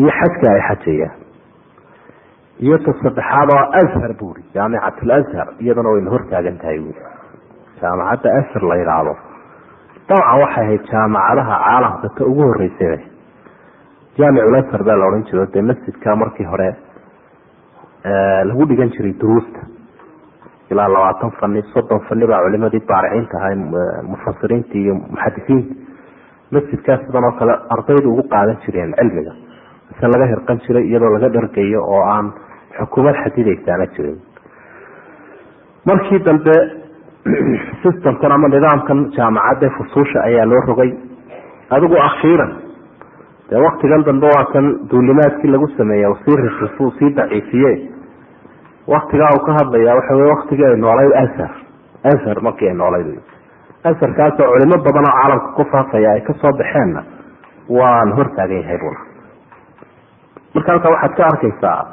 iyo xajka ay xajayaan iyo ta saddexaad oo ashar buuri jaamicatul ashar iyaduna wayna hortaagan tahay buuri jaamacadda ashar la yidhaahdo dabcan waxay ahayd jaamacadaha caalamka ta ugu horeysay jaamicul ashar baa la odhan jiro dee masjidka markii hore lagu dhigan jiray duruusta ilaa labaatan fani soddon fani baa culimadii baariciinta ahay mufasiriinta iyo muxadisiinta masjidkaas sidan oo kale ardaydu ugu qaadan jireen cilmiga. Mise laga hirqan jiray iyadoo laga dhargayo oo aan xukuumad xadidaysaana jirin. Markii dambe <clears throat> systemkan ama nidaamkan jaamacadda fusuusha ayaa loo rogay. Adigu akhiiran. Dee waktigan dambe waa kan duulimaadkii lagu sameeya sii sii daciifiye waktigaa uu ka hadlaya waxa wey waktigii ay noolayd ashar ashar markii ay noolayd. Asharkaasoo culimo badan oo caalamka ku faafaya ay ka soo baxeenna waan hortaagan yahay buna. Marka halkaa waxaad ka arkaysaa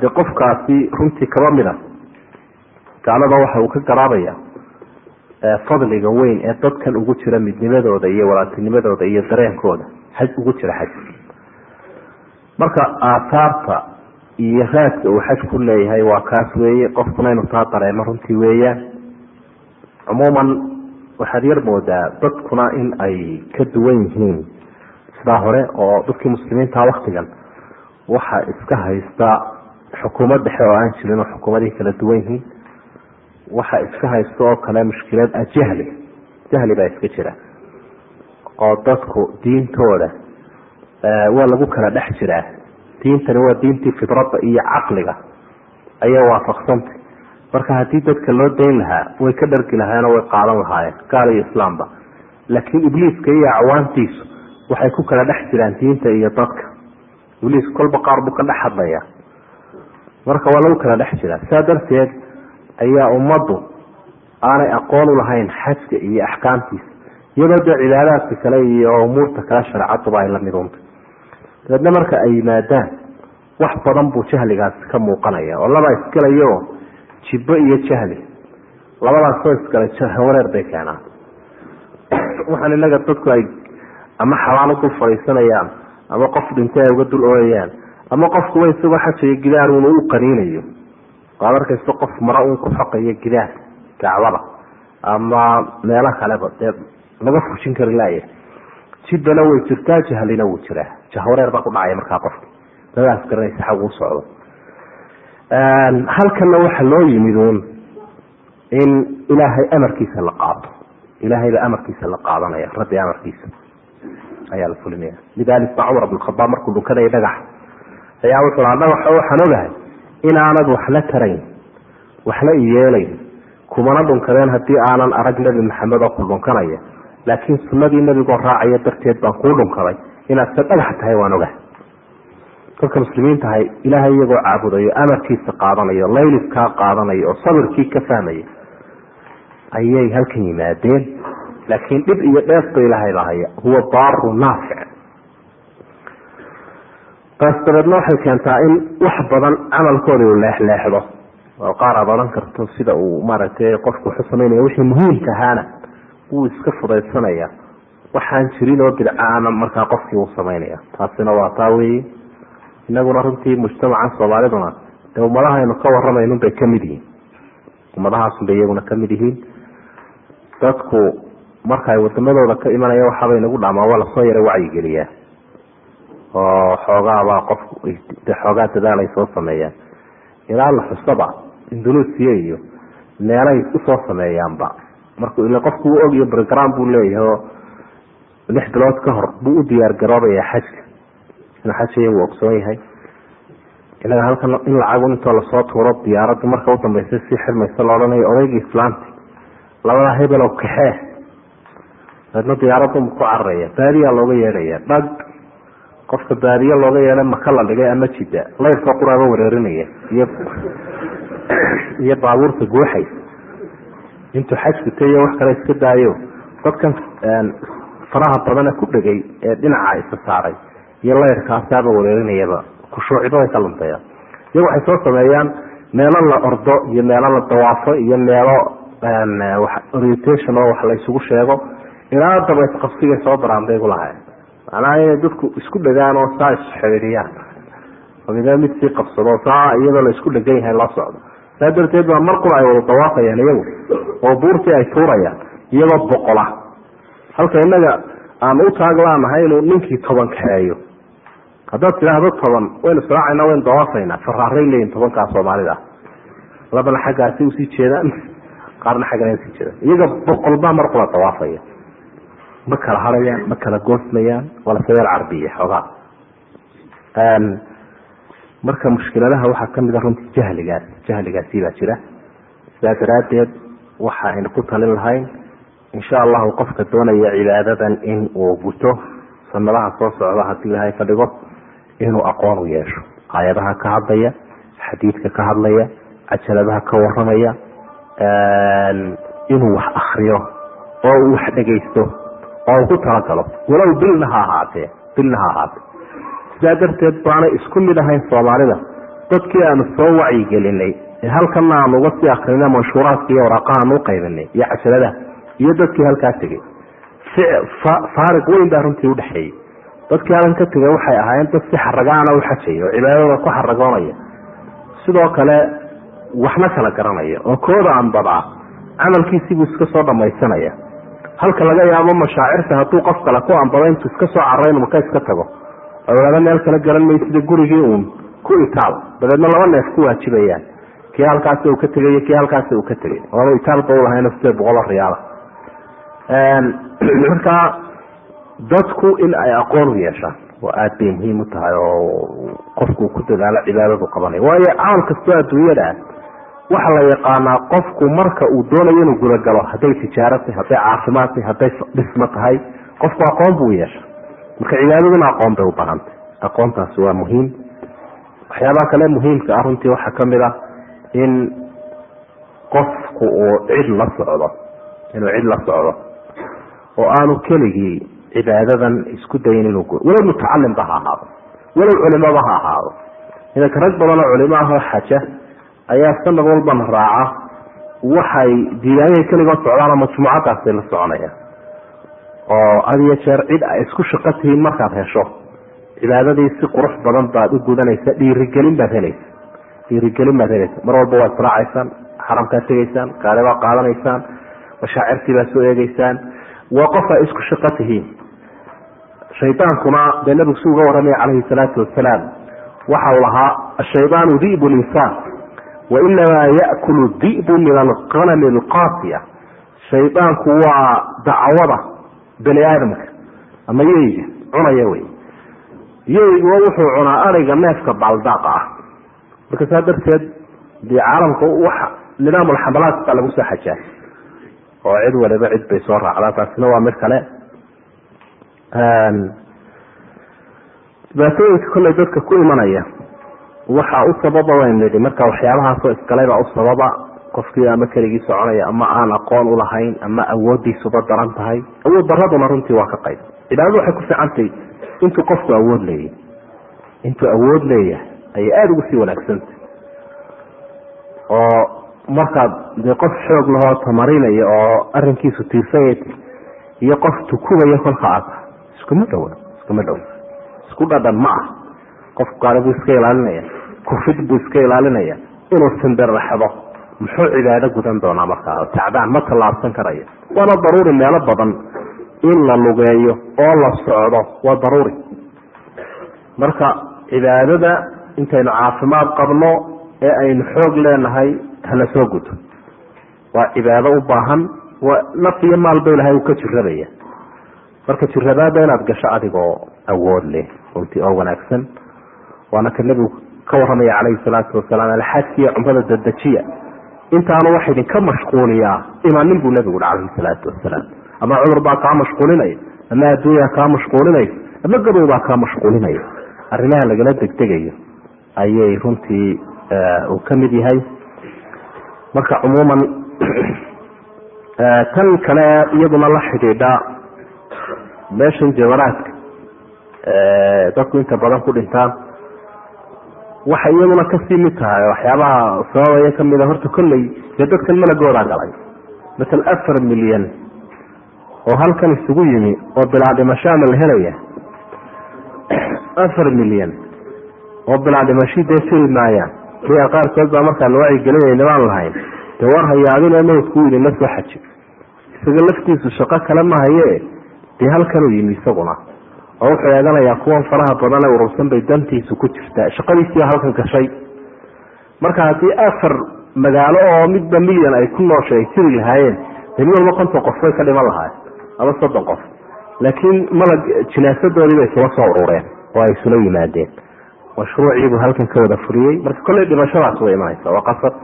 de qofkaasi runtii kaba mida. Gaalada waxa uu ka garaabaya fadliga weyn ee dadkan ugu jira midnimadooda iyo walaatinimadooda iyo dareenkooda xaj ugu jira xaj. Marka aathaarta iyo raadka uu xaj ku leeyahay waa kaas weeye. Qofkuna inuu taa dareemo runtii weeyaan cumuuman waxaad yar moodaa dadkuna in ay ka duwan yihiin. Sidaa hore oo dadkii muslimiinta waktigan waxa iska haysta xukuumad dhexe oo aan jirin oo xukuumadihii kala duwan yihiin waxa iska haysta oo kale mushkilad ah jahli. Jahli baa iska jira. Oo dadku diintooda waa lagu kala dhex jiraa diintani waa diintii fidradda iyo caqliga. Ayay waafaqsantay. Marka haddii dadka loo dayn lahaa way ka dhargi lahaayeenoo way qaadan lahaayeen gaal iyo islaamba. Laakiin ibliiska iyo acwaantiisu waxay ku kala dhex jiraan diinta iyo dadka. Ibliis kolba qaar buu ka dhex hadlaya marka waa lagu kala dhex jiraa. Saa darteed ayaa ummaddu aanay aqoon u lahayn xajka iyo axkaamtiisa. Iyadoo dee cibaadaadka kale iyo umuurta kale shareecaduba ay la dabeedna marka ay yimaadaan wax badan buu jahligaasi ka muuqanaya oo laba iskalayo jibbo iyo jahli. Labadaasoo iskale wareer bay keenaan. Waxaan inaga dadku ay ama xalaan u dul fadhiisanayaan ama qof dhintay ay uga dul ooyayaan ama qofkuba isagoo xajayo gidaar uuna u qaniinayo. Waad arkaysa qof mara uun ku xoqayo gidaar gacbada ama meelo kaleba dee laga fujin kari laaya jibbana way jirtaa jahlina wuu jiraa. Jahwareer baa ku dhacaya markaa qofki dadaas garanaysa xag uu socdo. Halkanna waxa loo yimid uun in ilaahay amarkiisa la qaato ilaahayba amarkiisa la qaadanaya rabbi amarkiisa. Ayaa la fulinaya. Lidalik ba cumar bn markuu dhunkanaya dhagax. Ayaa wuxuu lahaa dhagaxo waxaan ogahay inaanad waxla tarayn waxla iyeelayn kumana dhunkadeen haddii aanan arag nebi maxamed oo ku dhunkanaya laakiin sunadii nebigoo raacaya darteed baan kuu dhunkaday inaad se dhagax tahay waan ogahay. Dadka muslimiintahay ilaahay iyagoo caabudayo amarkiisa qaadanayo layliskaa qaadanayo oo sabirkii ka fahmaya ayay halkan yimaadeen. Laakiin dhib iyo dheef ba ilaahay lahaya huwa daaru naafic. Taas dabeedna waxay keentaa in wax badan camalkooda uu leexleexdo oo qaar aad odhan karto sida uu maaragtay qofku wuxuu wixii muhiimka ahaana wuu iska fudaysanaya waxaan jirin oo bidcaana markaa qofkii uu samaynaya taasina waa taa weeye. Inaguna runtii mujtamaca soomaaliduna dee ummadahaynu ka waramaynu bay ka mid yihiin. Ummadahaasunbay iyaguna ka mid yihiin. Dadku marka wadamadooda ka imanaya waxaaba inagu dhamaa waa la soo yara wacyigeliyaa oo xoogaabaa qofku xoogaa dadaal soo sameeyaan. Ilaa la xusaba indonesia iyo meelay u soo sameeyaanba markuu ila qofku u ogyo brogram buu leeyahay oo lix bilood ka hor buu u diyaar garoobaya xajka. Inuu xajaya ogsoon yahay. Inaga halkan in lacagu intoo la soo tuuro diyaaradda marka udambeysa si xirmaysa la odhanayo odayga islaamti labadaa hebel oo kaxee daedna diyaaradunbu ku cararaya baadiyaa looga yeedhaya. Dhag qofka baadiye looga yeedha maka la dhigay ama jida layrka quraaba wareerinaya iyo iyo baabuurta guuxay intuu xajkutay iyo wax kale iska daayo. Dadkan faraha badane ku dhegay ee dhinaca isa saaray. Iyo layrkaasaaba wareerinayaba. Khushuuciba way ka luntaya iyagu waxay soo sameeyaan meelo la ordo iyo meelo la dawaafo iyo meelo orientation oo wax la isugu sheego. Ilaa daba isqabsigay soo daraan bay gulahayn macnaha inay dadku isku dhegaan oo saa isxeiriyaan midba mid sii qabsado saa iyadoo la isku dhegan yahay loo socdo saa darteed baa mar qura ay wada dawaafayaan iyagu oo buurtii ay tuurayaan iyagoo boqola. Halka innaga aan u taaglaanahay inuu ninkii toban kaxeeyo haddaad tidhaahdo toban waynu israacayna waynu dawaafaynaa faraaray tobankaa soomaalida. Labana xaggaasi u sii jeedaan qaarna xaggana u sii jeedaan. Iyaga boqol baa mar qura dawaafaya ma kala harayaan ma kala goosmayaan wala sabeer carbiya xoogaa marka mushkiladaha waxaa ka mid a runtii jahligaas jahligaasi baa jira. Sidaa daraaddeed waxa aynu ku talin lahayn insha allahu qofka doonaya cibaadadan in uu guto sanadaha soo socda haddii ilaahay ka inuu aqoon u yeesho. Aayadaha ka hadlaya xadiidka ka hadlaya cajaladaha ka waramaya inuu wax akriyo oo uu wax dhegaysto oo ku talagalo walow bilna ha ahaatee bilna ha ahaatee sidaa darteed baanay isku mid ahayn soomaalida. Dadkii aanu soo wacyigelinay ee halkana aanu uga sii akrinay manshuuraadka iyo waraaqaha aanu uqaybinay iyo cajaladaha iyo dadkii halkaa tegey faariq weyn baa runtii udhexeeyey dadkii halkan ka tegay waxay ahaayeen dad si xaragaana u xajaya oo cibaadada ku xaragoonaya sidoo kale waxna kala garanaya oo kooda anbadaa camalkiisibuu iska soo dhamaysanaya halka laga yaabo mashaacirta hadduu qof kale ku ambado intuu iska soo carray inu maka iska tago oolaba meel kale garan may sida gurigii uun. Ku itaal dabeedna laba neef ku waajibayaan kii halkaasi uu ka tegay kii halkaasi uu ka tegay. Oonu itaalba ulahayn sideed boqoloo riyaala <clears throat> marka dadku in ay aqoon u yeeshaan oo aada bay muhiim u tahay oo qofku ku dadaalo cibaadadu qabanayo waayo camal kastoo adduunyada ah waxaa la yaqaanaa qofku marka uu doonayo inuu gudagalo hadday tijaaro tahay hadday caafimaad hadday dhismo tahay qofku aqoon buu yeesha marka cibaadaduna aqoon bay u baahantay aqoontaasi waa muhiim. Waxyaabaha kale muhiimka ah runtii waxaa ka mid ah in qofku uu cid la socdo inuu cid la socdo oo aanu keligii cibaadadan isku dayin inuu walow mutacalimba ha ahaado walow culimaba ha ahaado. Idanka rag badan oo culimo ahoo xaja ayaa sanad walbana raaca waxay diiwaanyahay keligood socdaan ama jumucadaasay la soconayaan oo had iyo jeer cid ay isku shaqo tihiin markaad hesho. Cibaadadii si qurux badan baad u gudanaysa dhiirigelin baad helaysa. Dhiirigelin baad helaysa. Mar walba waad israacaysaan xaramkaad tegaysaan gaari baad qaadanaysaan mashaacirtii baad soo eegeysaan waa qof ay isku shaqo tihiin. Shaydaankuna dee nabigu si uga warramaya calayhi salaatu wasalaam waxau lahaa ashaydaanu di'bu linsaan wa inamaa ya'kulu di'bu min alqanami alqaasiya. Shaydaanku waa dacwada bani aadamka. Ama yeyga cunaya wey yeyguwa wuxuu cunaa ariga neefka baaldaaqa ah. Marka saa darteed dee caalamka waxa nidaam alxamalaat baa lagu soo xajaa. Oo cid waliba cid bay soo raacdaa taasina waa mid kale. Dhibaatooyinka kolley dadka ku imanaya waxaa u sababa waynu nidhi marka waxyaabahaasoo iskaleybaa u sababa qofkii ama keligii soconaya ama aan aqoon ulahayn ama awoodiisuba daran tahay awood daraduna runtii waa ka qayb. Cibaadadu waxay ku fiicantay intuu qofku awood leeyahy intuu awood leeyahay ayay aada ugu sii wanaagsantay oo markaad dee qof xoog lahoo tamarinaya oo arinkiisu tiirsanya iyo qof tukubaya kolka aad iskuma dhowa iskuma dhow. Isku dhadhan ma ah. Qof gaari buu iska ilaalinaya kufid buu iska ilaalinaya inuu simbirraxdo muxuu cibaado gudan doonaa markaa? Tacbaan ma tallaabsan karayo waana daruuri meelo badan in la lugeeyo oo la socdo waa daruuri. Marka cibaadada intaynu caafimaad qabno ee aynu xoog leenahay hala soo guto waa cibaado u baahan naf iyo maalba ilahay uu ka jirabaya marka jirabaada inaad gasho adigoo awood leh runtii oo wanaagsan. Waana ka nebigu ka warramaya calayhi salaatu wasalaam alxajkiiyo cumrada dadejiya intaanu wax idinka mashquuliyaa imaanin buu nebigu ui calayhi salaatu wasalaam ama cudur baa kaa mashquulinaya ama adduunyaa kaa mashquulinaya ama gabow baa kaa mashquulinaya. Arrimaha lagala degdegayo ayay runtii uu ka mid yahay. Marka cumuuman <clears throat> tan kale iyaduna la xidhiidha meeshan jawaraadka dadku inta badan ku dhintaan waxay iyaduna ka sii mid tahay waxyaabaha sababaya kamida horta kolley dee dadkan malagoodaa galay. Masal afar milyan oo halkan isugu yimi oo bilaa dhimashaama la helaya <clears throat> afar milyan oo bilaa dhimashi dee fili maayaan riya qaarkood baa markaan wacyigelinayna baan lahayn. Dee war hayaabina mawdku idinla soo xaji. Isaga laftiisu shaqo kale ma haye dee halkanuu yimi isaguna oo wuxuu eeganayaa kuwan faraha badan ee urursan bay dantiisu ku jirtaa. Shaqadiisiiba halkan gashay marka haddii afar magaalo oo midba milyan ay ku nooshay ay jiri lahaayeen dee mid walba konton qof bay ka dhiman lahaay ama soddon qof. Laakiin malag jinaasadoodii bay isula soo urureen oo ay isula yimaadeen. Mashruuciibuu halkan ka wada furiyey. Marka kolley dhimashadaas way imanaysa waa qasab.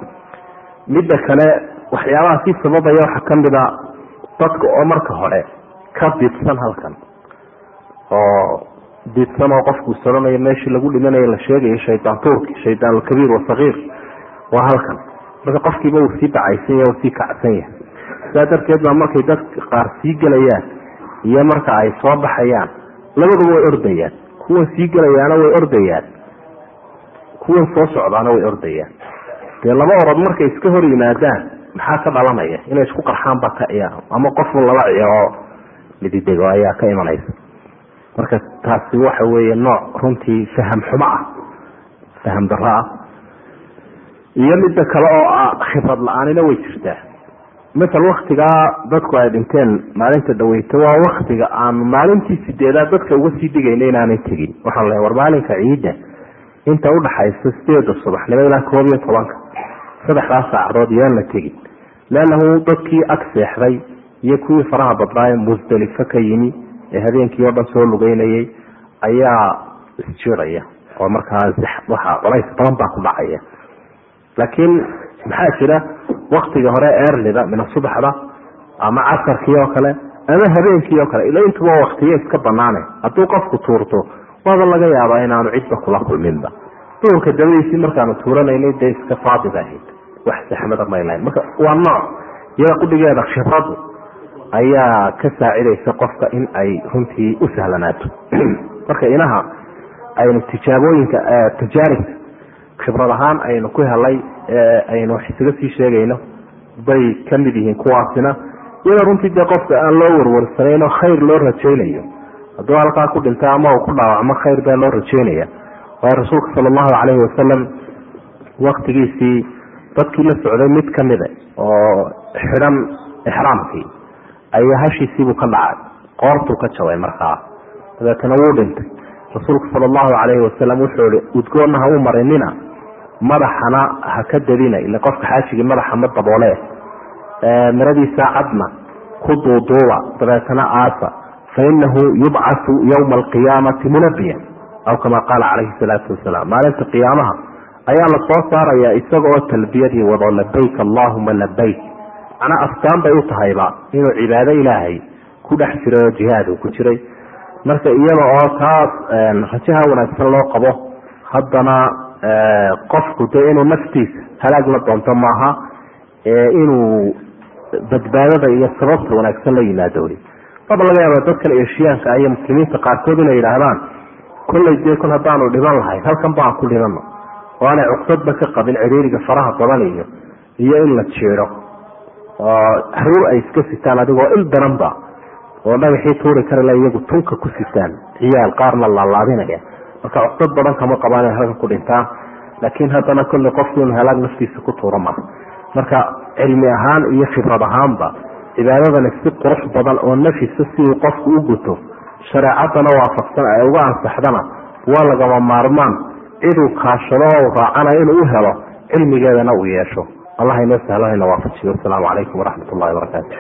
Midda kale waxyaabaha sii sababaya waxaa ka mid a dadka oo marka hore ka didsan halkan oo didsan oo qofku isodhanayo meeshii lagu dhimanayo la sheegayo shaydaan tuurki shaydaan alkabiir wasagiir waa halkan. Marka qofkiiba uu sii bacaysan yahay sii kacsan yahay sidaa darteed baa markay dadka qaar sii gelayaan iyo marka ay soo baxayaan labaduba way ordayaan. Kuwan sii gelayaana way ordayaan. Kuwan soo socdaana way ordayaan. Dee laba orod markay iska hor yimaadaan maxaa ka dhalanaya? Inay isku qarxaan ba ka ama qofu laba ciyo mididego ayaa ka imanaysa marka taasi waxa weeye nooc runtii faham xumo ah faham daro ah. Iyo midda kale oo ah khibrad la'aanina way jirtaa. Masal waktigaa dadku ay dhinteen maalinta dhaweyto waa waktiga aan maalintii sideedaad dadka uga sii digayna inaanay tegin. Waxaan lehay war maalinka ciidda inta udhaxaysa sideeda subaxnimo ilaa koob iyo tobanka saddexdaas saacadood yaan la tegin. Leannahu dadkii ag seexday iyo kuwii faraha badnaaye musdelifo ka yimi ee habeenkii oo dhan soo lugeynayay ayaa isjiiraya oo markaa waxa culays badan baa ku dhacaya. Laakiin maxaa jira waktiga hore erlida mina subaxda ama casarkii oo kale ama habeenkii oo kale ila intuba waktiyo iska banaane hadduu qofku tuurto waaba laga yaabaa inaanu cidba kula kulminba. Duurka dabadiisii markaanu tuuranaynay dee iska faadida ahayd wax saxmada maylahayn marka waa nooc iyada qudhigeeda khibradu ayaa ka saacidaysa qofka in ay runtii u sahlanaato <clears throat> marka inaha aynu tijaabooyinka tajaaribka khibrad ahaan aynu ku helay aynu wax isaga sii sheegayno bay ka mid yihiin kuwaasina. Iyadoo runtii dee qofka aan loo warwarsanayno khayr loo rajaynayo. Hadduu halkaa ku dhinta ama uu ku dhaawacmo khayr baa loo rajaynaya. Waayo rasuulka sala allahu calayhi wasalam waktigiisii dadkii la socday mid kamida oo xidhan ixraamkii ayaa hashiisiibuu ka dhacay qoortuu ka jabay markaa. Dabeetana wuu dhintay. Rasuulku sala allahu calayhi wasalam wuxuu ihi udgoonna ha u marinina madaxana ha ka dadina ila qofka xaajigii madaxa ma daboole. Maradiisa cadna ku duuduuba dabeetana aasa. Fainahu yubcasu yowma alqiyaamati munabiyan aw kama qaala calayhi salaatu wasalaam maalinta qiyaamaha ayaa la soo saaraya isaga oo talbiyadii wado labayk allahuma labayk macnaa astaan bay u tahayba inuu cibaado ilaahay. Ku dhex jiray oo jihaad uu ku jiray. Marka iyada oo taas rajaha wanaagsan loo qabo haddana qofku dee inuu naftiisa halaag la doonto maaha inuu badbaadada iyo sababta wanaagsan la yimaado wey waba laga yaaba dadkan eshiyaanka iyo muslimiinta qaarkood inay yidhaahdaan kollay dee kol haddaanu dhiban lahayn halkan baan ku dhibano oo aanay ka qabin ciriiriga faraha badan iyo iyo in la jiiro oo haruur ay iska sitaan adigoo il daranba oo dhagaxii tuuri karala iyagu tunka ku sitaan. Ciyaal qaarna laalaadinaya marka cuqdad badan kama qabaan inay halkan ku dhintaan laakiin haddana kolley qofku inuu halaag naftiisa ku tuuro maaha marka cilmi ahaan iyo khibrad ahaanba cibaadadani si qurux badan oo nafisa si uu qofku u guto shareecadana waafaqsan ay uga ansaxdana waa lagama maarmaan. Ciduu kaashado oo raacana inuu u helo cilmigeedana uu yeesho allah inoo sahlo hayna waafajiyo wasalaamu calaykum waraxmat ullahi wabarakaatu